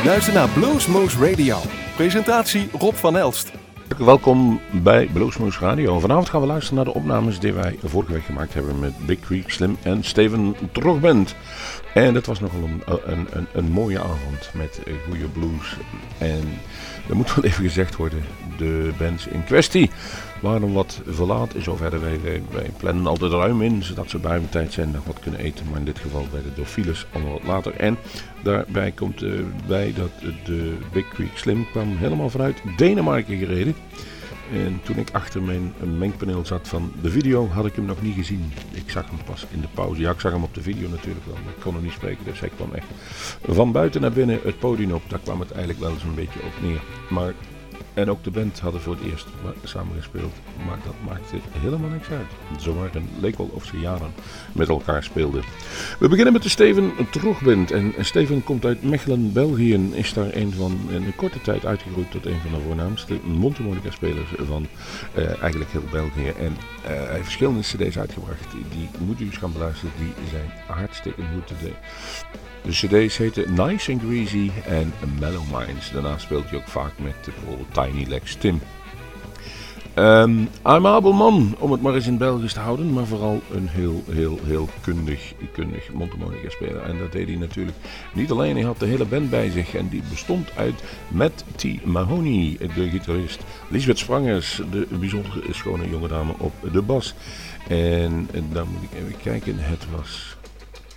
U luistert naar Bluesmoose Radio. Presentatie Rob van Elst. Welkom bij Bluesmoose Radio. Vanavond gaan we luisteren naar de opnames die wij vorige week gemaakt hebben met Big Creek Slim en Steven Trogband. En dat was nogal een, een, een, mooie avond met goede blues. En er moet wel even gezegd worden, de bands in kwestie waren wat verlaat. In zoverre wij, wij, plannen altijd ruim in, zodat ze bij tijd zijn nog wat kunnen eten. Maar in dit geval bij de Dofiles allemaal wat later. En daarbij komt uh, bij dat de Big Creek Slim kwam helemaal vanuit Denemarken gereden. En toen ik achter mijn mengpaneel zat van de video, had ik hem nog niet gezien. Ik zag hem pas in de pauze. Ja, ik zag hem op de video natuurlijk wel, maar ik kon hem niet spreken. Dus hij kwam echt van buiten naar binnen het podium op. Daar kwam het eigenlijk wel eens een beetje op neer. Maar en ook de band hadden voor het eerst samen gespeeld. Maar dat maakte helemaal niks uit. Zomaar een leek wel of ze jaren met elkaar speelden. We beginnen met de Steven Trogband. En Steven komt uit Mechelen, België. En is daar een van in een korte tijd uitgegroeid tot een van de voornaamste mondharmonica spelers van uh, eigenlijk heel België. En uh, hij heeft verschillende cd's uitgebracht. Die, moet u eens gaan beluisteren. Die zijn hartstikke goed. De cd's heten Nice and Greasy en Mellow Minds. Daarna speelt hij ook vaak met bijvoorbeeld Tiny Legs Tim. Um, I'm Abel Man, om het maar eens in Belgisch te houden, maar vooral een heel, heel, heel kundig, kundig mondharmonica speler. En dat deed hij natuurlijk niet alleen, hij had de hele band bij zich en die bestond uit Matt T. Mahoney, de gitarist, Lisbeth Sprangers, de bijzonder schone jonge dame op de bas. En dan moet ik even kijken, het was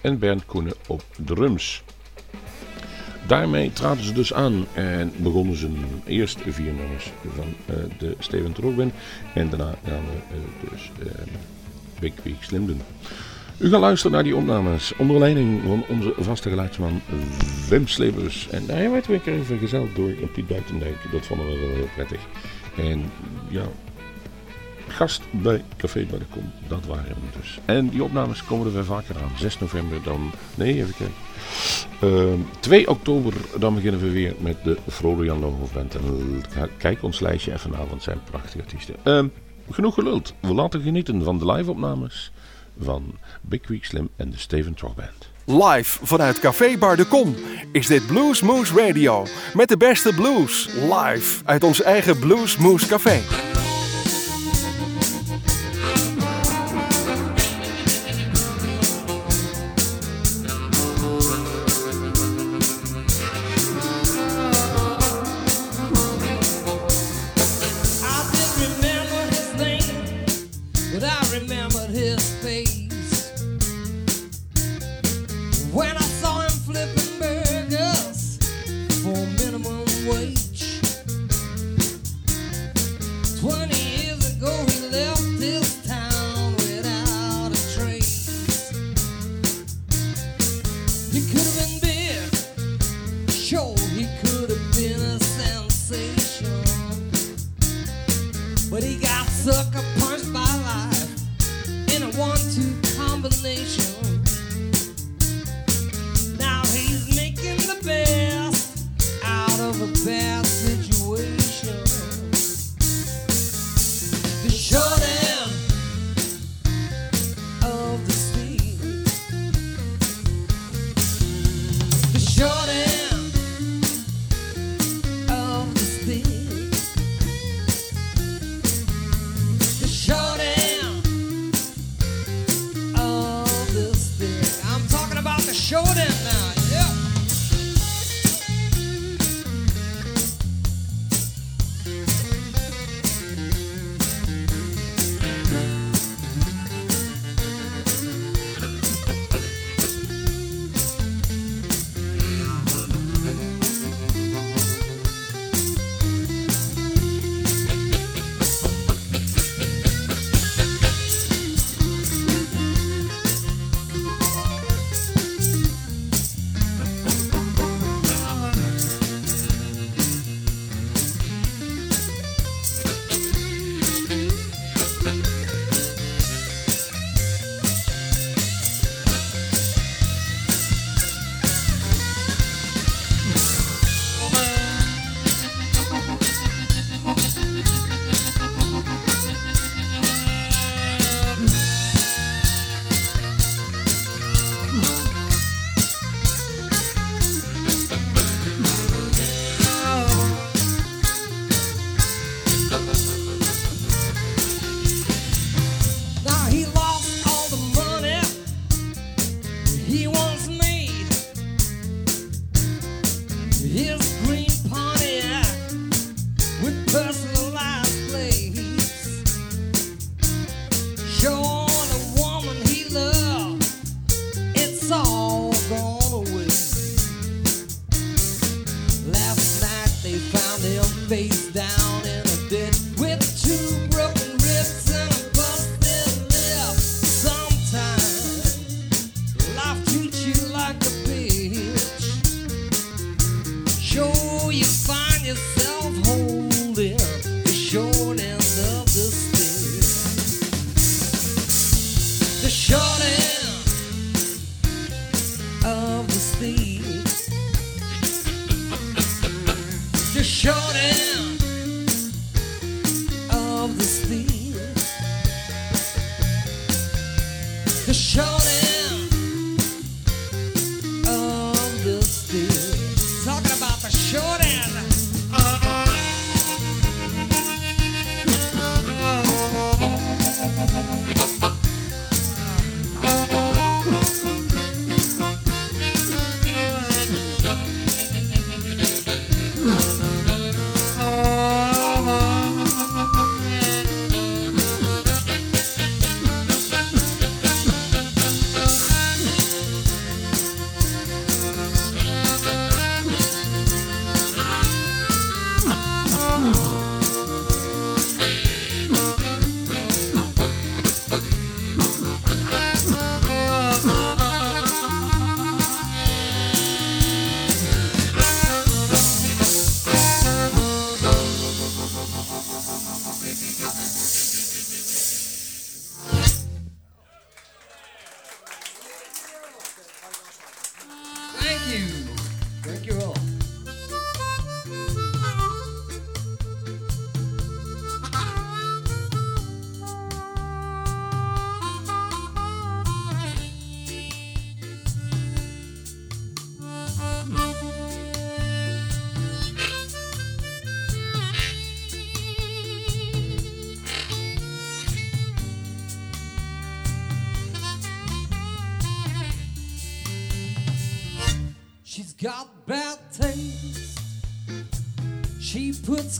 en Bernd Koenen op drums. Daarmee traden ze dus aan en begonnen ze eerst vier nummers van uh, de Steven Trogband en daarna gaan we uh, dus uh, Big Week Slim doen. U gaat luisteren naar die opnames onder leiding van onze vaste geluidsman Wim Slebers. En hij werd weer even vergezeld door Piet Buitendijk. Dat vonden we wel heel prettig. En ja, gast bij Café bij de Kom. Dat waren we dus. En die opnames komen er weer vaker aan. 6 november dan... Nee, even kijken. Uh, ehm, 2 oktober dan beginnen we weer met de Frodo Jan Logo Band. En kijk ons lijstje even na, want zijn prachtige artiesten. Uh, genoeg geluld. We laten genieten van de live opnames van Big Week Slim en de Steven Trog Band. Live vanuit Café Bar de Kom is dit Blues Moose Radio. Met de beste blues. Live uit ons eigen Blues Moose Café.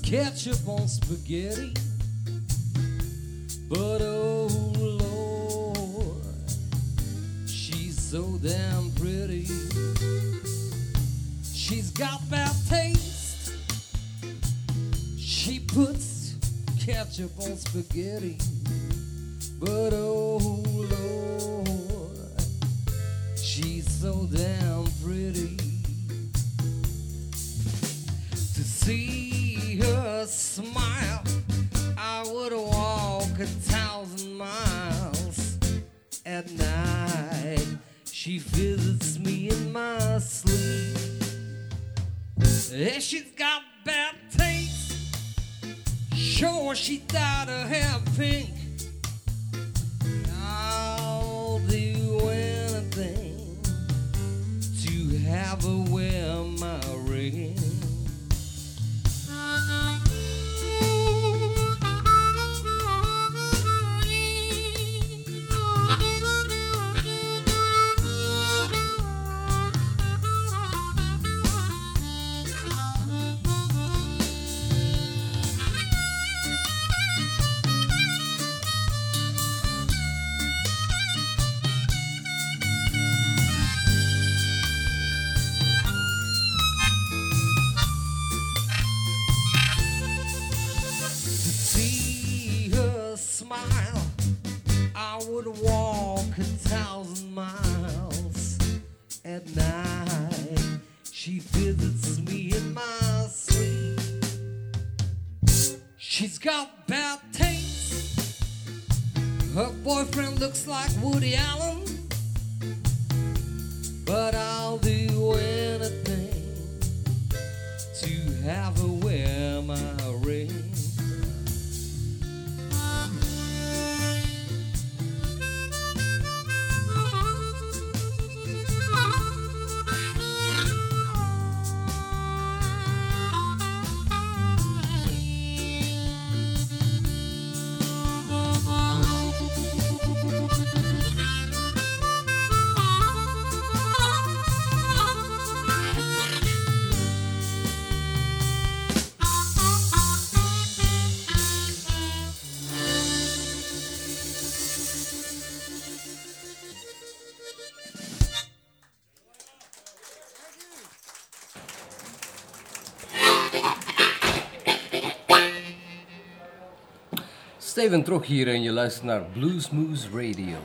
Ketchup on spaghetti. But oh Lord, she's so damn pretty. She's got bad taste. She puts ketchup on spaghetti. Looks like Woody Allen, Steven Trog hier en je luistert naar Bluesmoose Radio.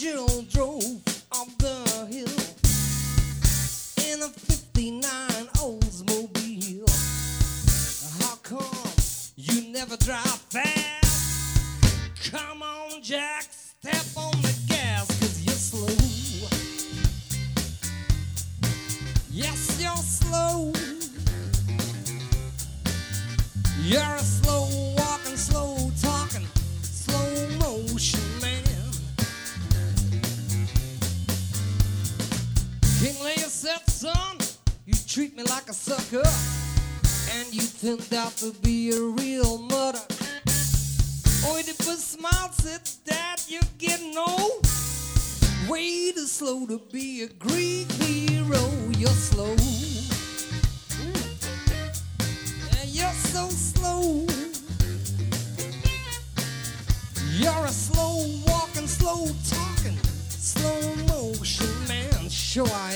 Jill drove up the hill in a 59 Oldsmobile. How come you never drive turned out to be a real mother. Oedipus smiled, said, Dad, you're getting old. Way too slow to be a Greek hero. You're slow. You're so slow. You're a slow walking, slow talking, slow motion man. Sure, I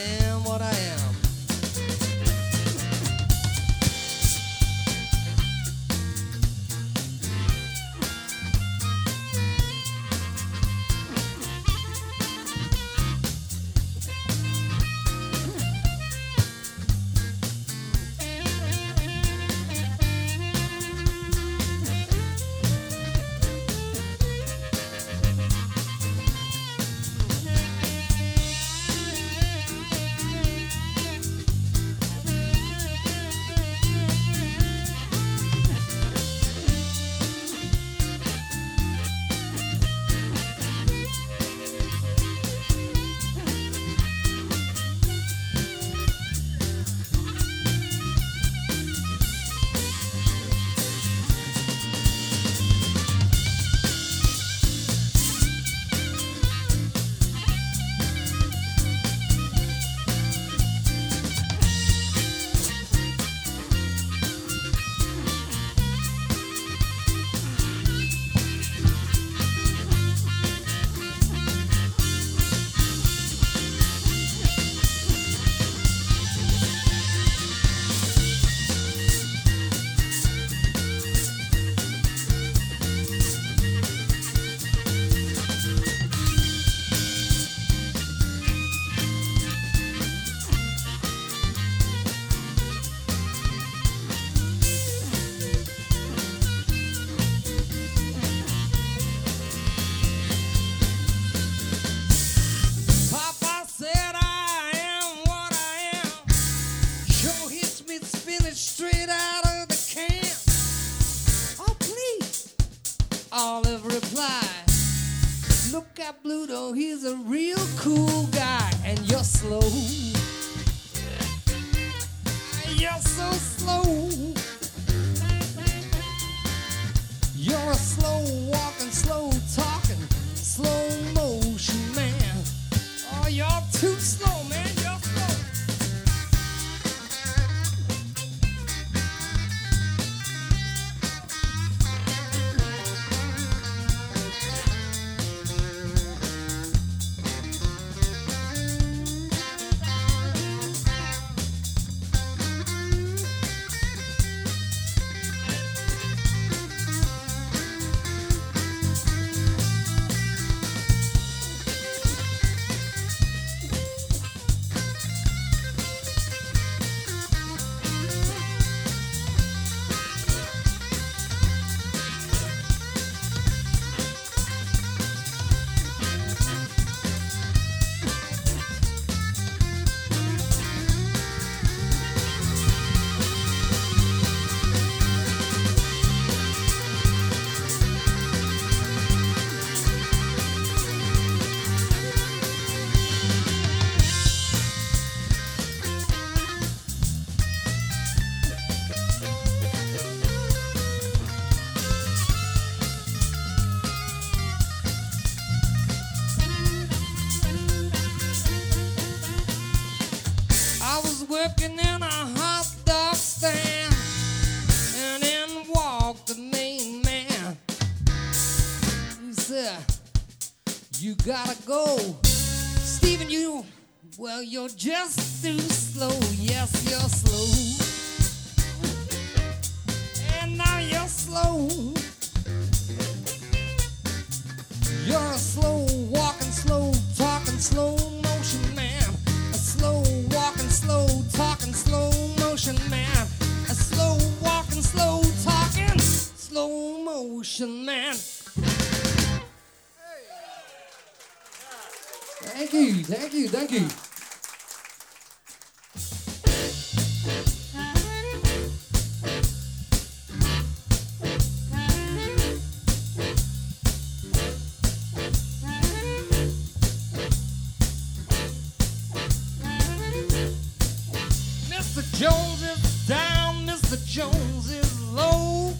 Mr. Jones is down, Mr. Jones is low.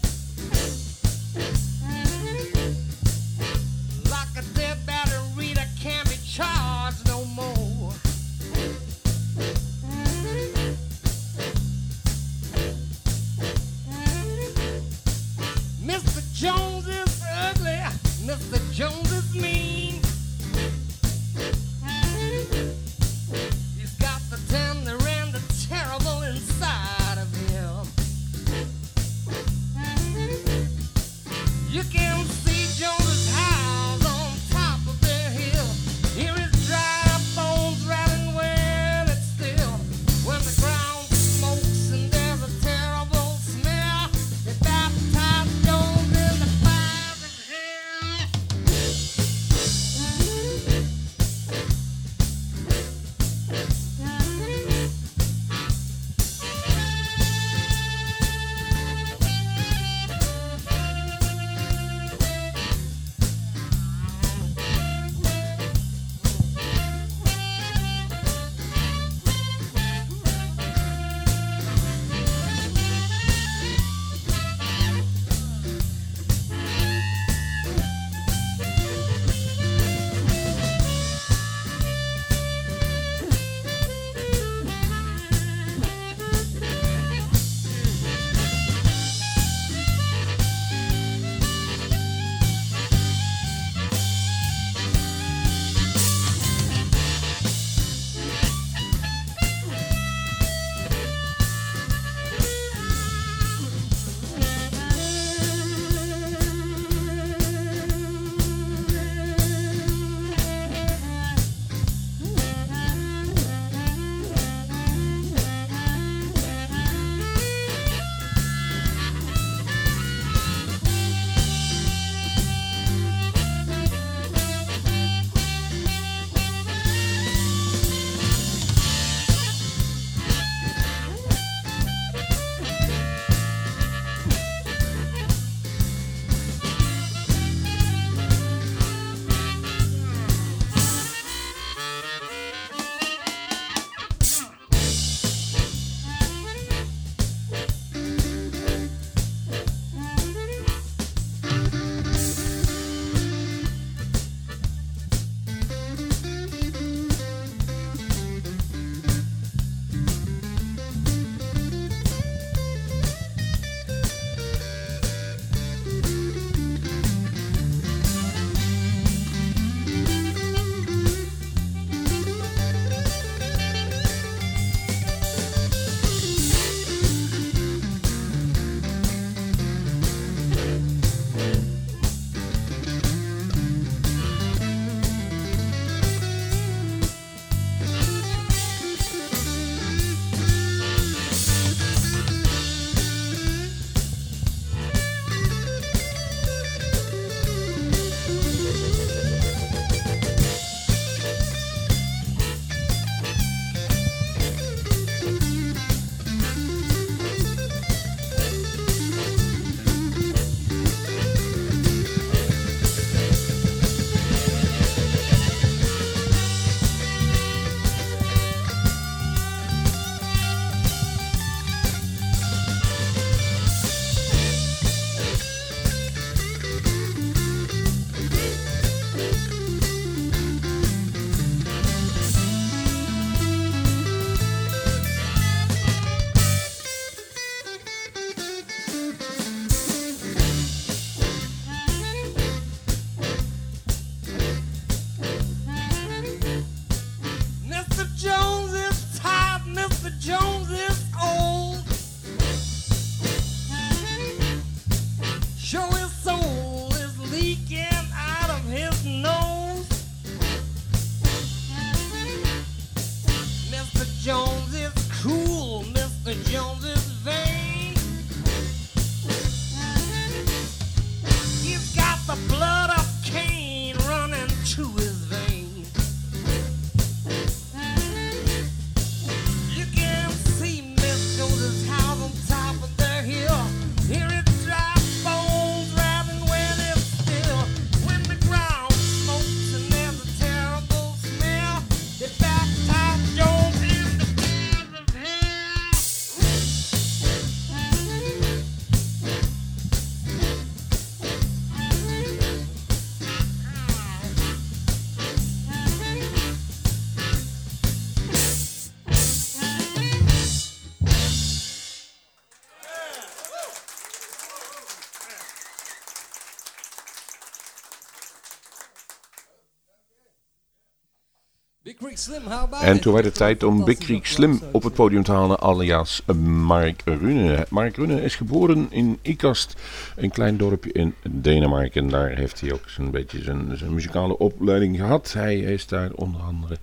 En toen werd het tijd om Big Creek Slim op het podium te halen, alias Mark Rune. Mark Rune is geboren in Ikast, een klein dorpje in Denemarken. Daar heeft hij ook een beetje zijn, zijn muzikale opleiding gehad. Hij is daar onder andere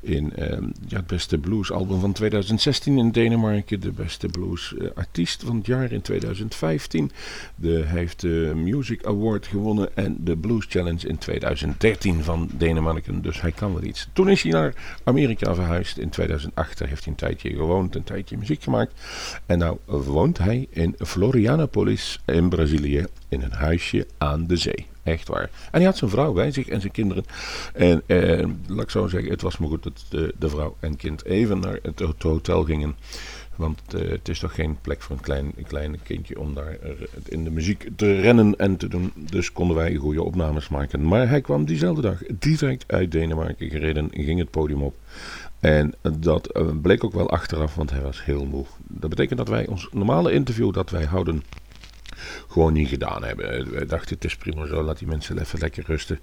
in eh, ja, het beste bluesalbum van 2016 in Denemarken, de beste bluesartiest van het jaar in 2015. De, hij heeft de Music Award gewonnen en de Blues Challenge in 2013 van Denemarken. Dus hij kan wel iets. Toen is hij naar Amerika verhuisd. In 2008 Daar heeft hij een tijdje gewoond, een tijdje muziek gemaakt. En nou woont hij in Florianopolis in Brazilië in een huisje aan de zee. Echt waar. En hij had zijn vrouw bij zich en zijn kinderen. En eh, laat ik zo zeggen, het was maar goed dat de, de vrouw en kind even naar het hotel gingen. Want eh, het is toch geen plek voor een klein, een klein kindje om daar eh, in de muziek te rennen en te doen. Dus konden wij goede opnames maken. Maar hij kwam diezelfde dag direct uit Denemarken gereden, ging het podium op. En dat eh, bleek ook wel achteraf, want hij was heel moe. Dat betekent dat wij ons normale interview dat wij houden gewoon niet gedaan hebben. Wij dachten het is prima zo, laat die mensen even lekker rusten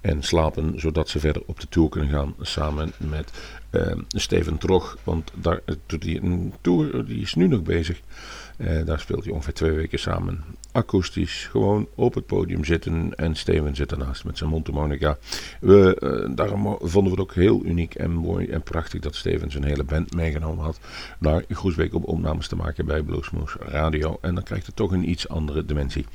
en slapen, zodat ze verder op de tour kunnen gaan samen met eh, Steven Trog. Want daar hij een tour, die is nu nog bezig. Eh, daar speelt hij ongeveer twee weken samen. Akoestisch, gewoon op het podium zitten en Steven zit ernaast met zijn mondharmonica. We, eh, daarom vonden we het ook heel uniek en mooi en prachtig dat Steven zijn hele band meegenomen had naar Groesbeek om opnames te maken bij Bluesmoose Radio. En dan krijgt het toch een iets andere dimensie.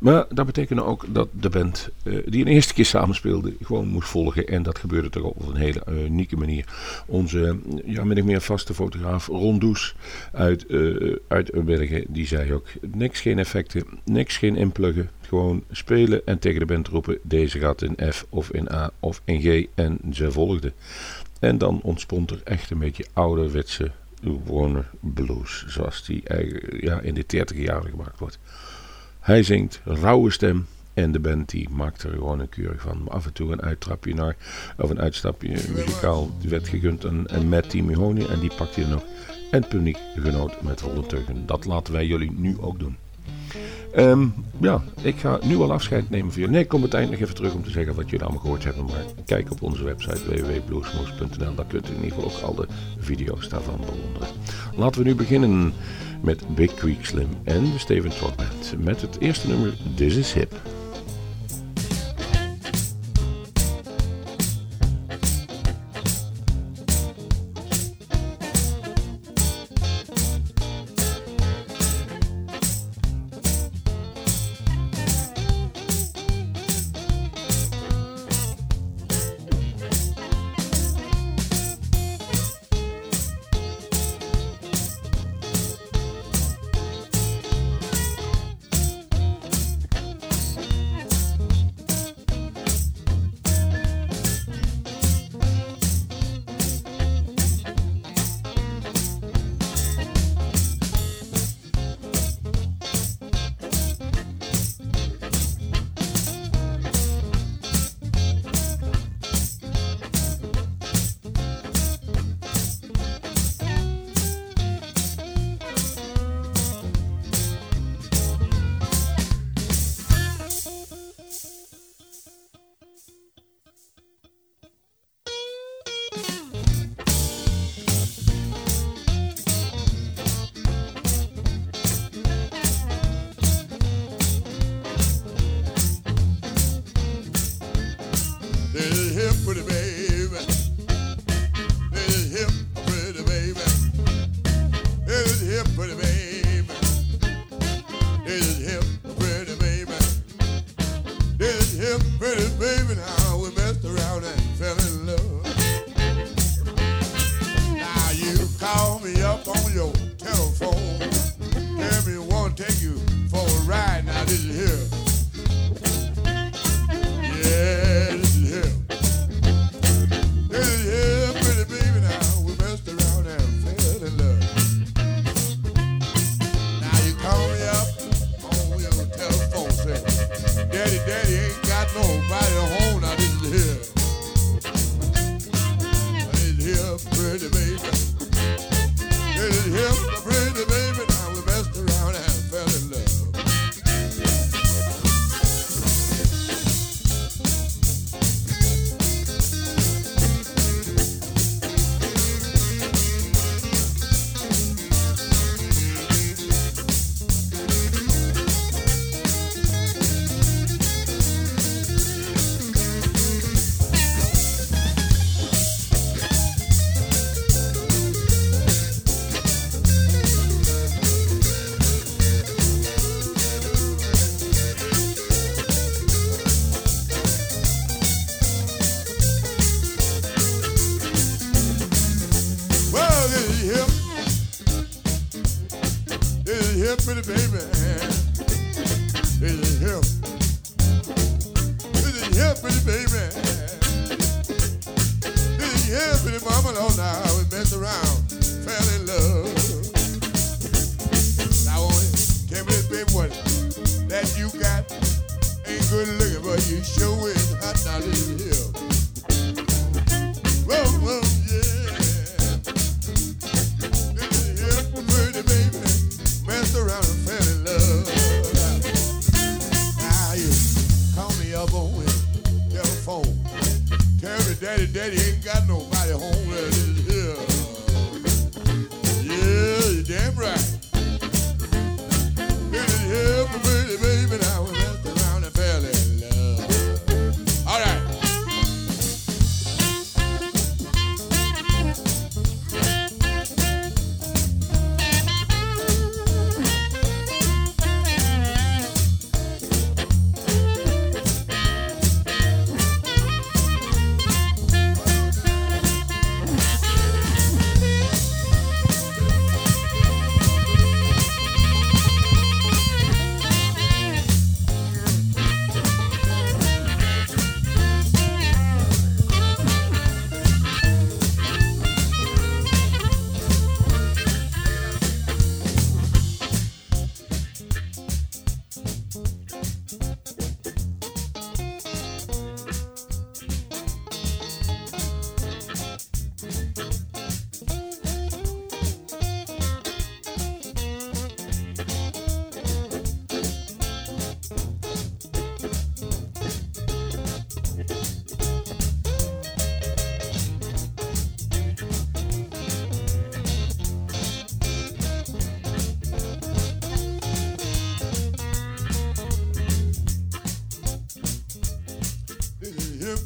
Maar dat betekende ook dat de band eh, die een eerste keer samenspeelde gewoon moest volgen. En dat gebeurde toch op een hele unieke manier. Onze ja, min of meer vaste fotograaf Ron Does uit, uit Die zei ook niks geen effecten, niks geen inpluggen. Gewoon spelen en tegen de band roepen deze gaat in F of in A of in G. En ze volgden. En dan ontspond er echt een beetje ouderwetse Warner Blues. Zoals die ja, in de 30 jaren gemaakt wordt. Hij zingt, rauwe stem. En de band die maakt er gewoon een keurig van. Af en toe een uittrapje naar, of een uitstapje muzikaal. Werd gegund aan Matt Timihoni en die pakt hij nog. En het publiek genoot met volle teugen. Dat laten wij jullie nu ook doen. Um, ja, ik ga nu al afscheid nemen van jullie. Nee, ik kom eind nog even terug om te zeggen wat jullie allemaal gehoord hebben. Maar kijk op onze website www.bluesmoose.nl. Daar kunt u in ieder geval ook al de video's daarvan bewonderen. Laten we nu beginnen met Big Creek Slim en de Steven Trot Band. Met het eerste nummer This Is Hip. on now, we mess around.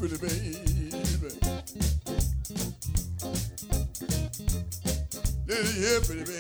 pretty baby. Lily, yeah, pretty baby.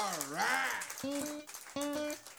All right.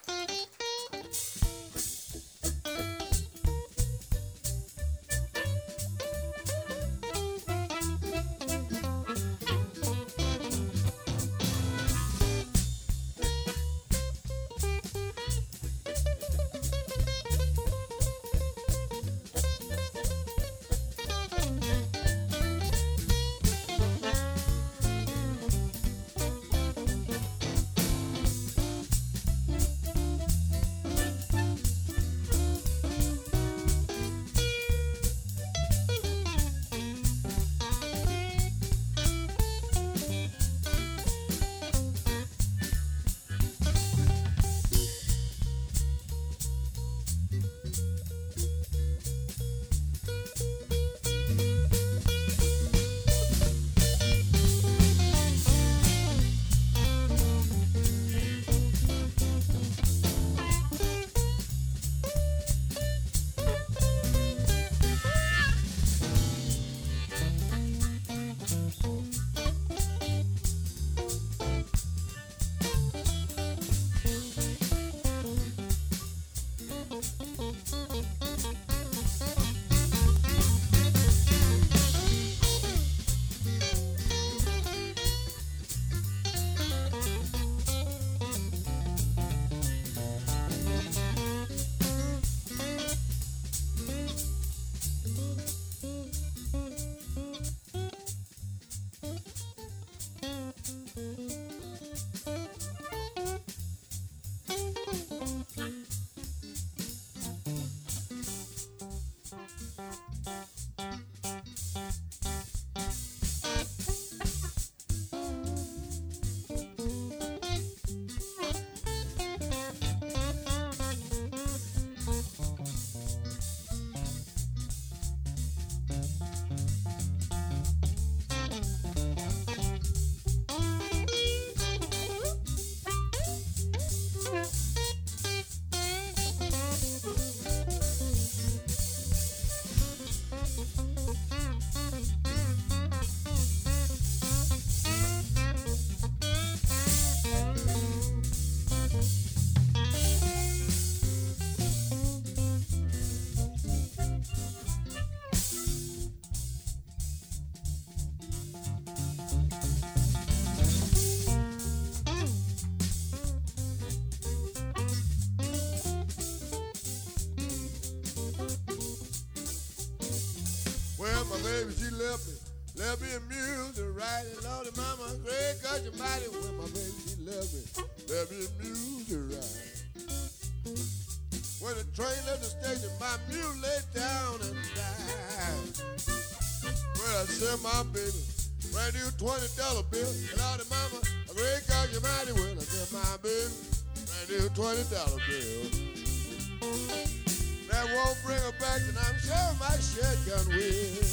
Baby, she left me. Left me a mule to ride it. Lord, mama, great God, your mighty. Well, my baby, she left me. Left me mule to ride. When the train left the station, my mule laid down and died. Well, I said, my baby, brand new twenty dollar bill. And all the mama, I break out your mighty well. I said, my baby, brand new twenty dollar bill. That won't bring her back, and I'm sure my shotgun will.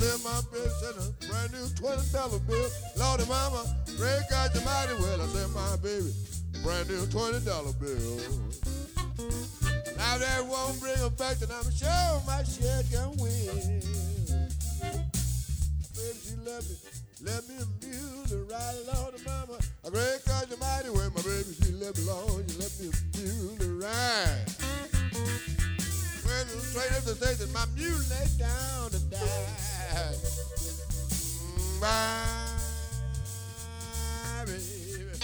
Well, I said my bitch and a brand new twenty dollar bill. Lordy mama, out your mighty well. I said my baby, brand new twenty dollar bill. Now that won't bring her back, and I'm sure my shit can win. Baby, she let me, let me amuse her right, Lordy mama. Break out your mighty well, my baby, she let me alone, you let me amuse her right. The up the station, my mule lay down and died. Mm, Bye, baby.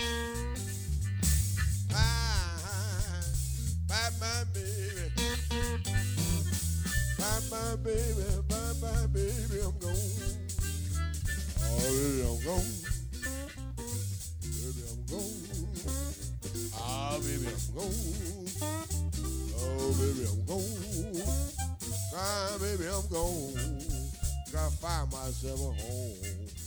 Bye, bye, bye, baby. Bye, bye, baby. Bye, bye, baby. I'm gone. Oh, baby, I'm gone. Baby, I'm gone. Ah, baby, I'm gone. Oh, baby, I'm gone. Ah, baby, I'm gone. Gotta find myself a home.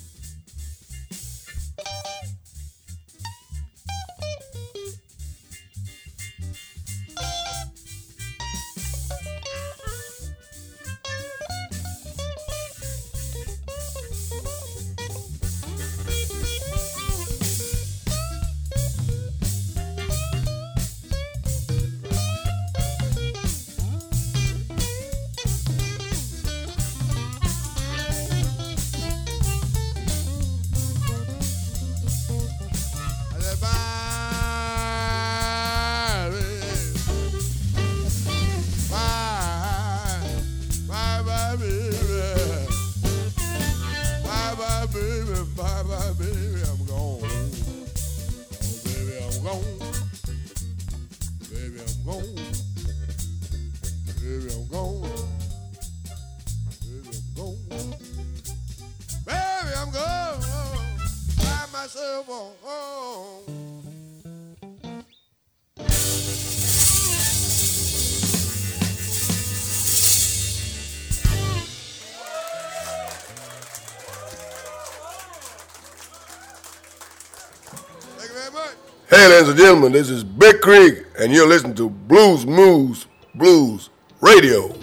Hey, ladies and gentlemen, this is Big Creek, and you're listening to Blues Moves Blues Radio.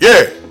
Yeah.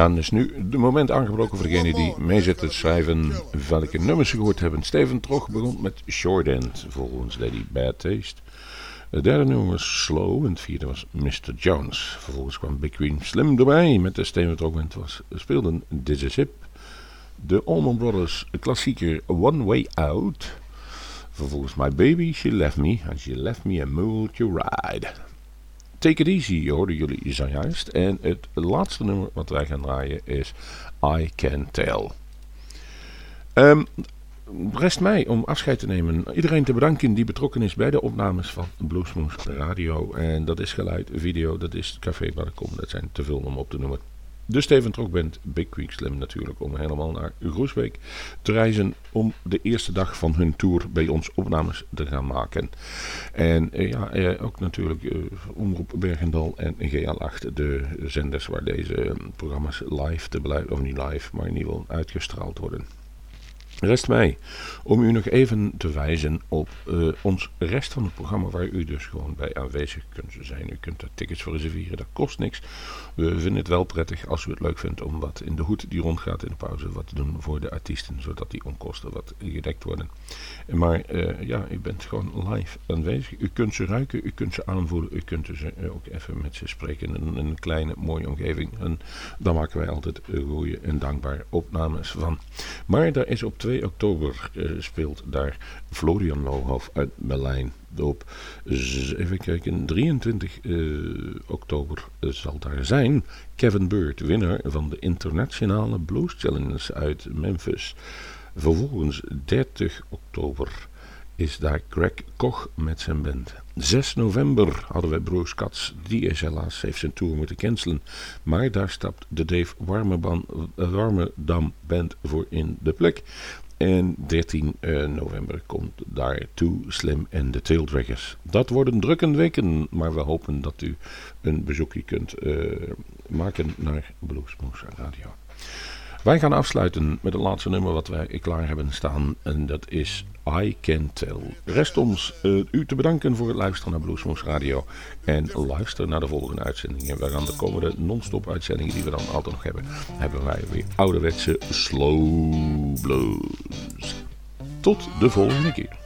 En is nu de moment aangebroken voor degene die mee zit te schrijven welke nummers ze gehoord hebben. Steven Trog begon met Short End, volgens Lady Bad Taste. Het derde nummer was Slow en het vierde was Mr. Jones. Vervolgens kwam Big Green Slim erbij met de Steven Trog Band. Was, speelden This Is Hip. De Allman Brothers klassieker One Way Out. Vervolgens My Baby, She Left Me. And She Left Me a Mood to Ride. Take It Easy hoorden jullie zojuist. En het laatste nummer wat wij gaan draaien is I Can Tell. Um, rest mij om afscheid te nemen. Iedereen te bedanken die betrokken is bij de opnames van Bluesmoes Radio. En dat is geluid, video, dat is het café waar ik kom. Dat zijn te veel om op te noemen. De Steven Trok Band, Big Creek Slim natuurlijk, om helemaal naar Groesbeek te reizen om de eerste dag van hun tour bij ons opnames te gaan maken. En eh, ja, eh, ook natuurlijk eh, Omroep Bergendal en GL8, de zenders waar deze programma's live te beluisteren, of niet live, maar in ieder geval uitgestraald worden. Rest mij om u nog even te wijzen op uh, ons rest van het programma waar u dus gewoon bij aanwezig kunt zijn. U kunt daar tickets voor reserveren, dat kost niks. We vinden het wel prettig als u het leuk vindt om wat in de hoed die rondgaat in de pauze wat te doen voor de artiesten, zodat die onkosten wat gedekt worden. Maar uh, ja, u bent gewoon live aanwezig. U kunt ze ruiken, u kunt ze aanvoelen, u kunt ze uh, ook even met ze spreken in een kleine mooie omgeving. En daar maken wij altijd goede en dankbare opnames van. Maar daar is op 2 oktober uh, speelt daar Florian Lohoff uit Berlijn op. Even kijken, 23 uh, oktober zal daar zijn Kevin Bird, winnaar van de internationale Blues Challenge uit Memphis. Vervolgens 30 oktober is daar Greg Koch met zijn band. 6 november hadden we Bruce Katz, die is helaas heeft zijn tour moeten cancelen. Maar daar stapt de Dave Warmerdam, Warmerdam Band voor in de plek. En 13 uh, november komt daar Too Slim en de Taildraggers. Dat worden drukkende weken, maar we hopen dat u een bezoekje kunt uh, maken naar Bluesmoose Radio. Wij gaan afsluiten met het laatste nummer wat wij klaar hebben staan. En dat is I Can Tell. Rest ons uh, u te bedanken voor het luisteren naar Bluesmoose Radio. En luister naar de volgende uitzendingen. We gaan de komende non-stop uitzendingen die we dan altijd nog hebben. Hebben wij weer ouderwetse slow blues. Tot de volgende keer.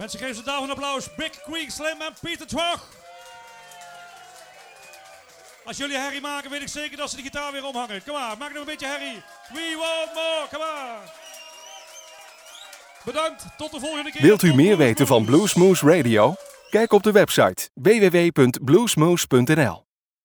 Mensen, geef ze daarvan een applaus. Big Creek Slim en Pieter Trog. Als jullie herrie maken, weet ik zeker dat ze die gitaar weer omhangen. Kom maar, maak nog een beetje herrie. We want more, kom maar. Bedankt, tot de volgende keer. Wilt u meer weten van Moose. Bluesmoose Radio? Kijk op de website www.bluesmoose.nl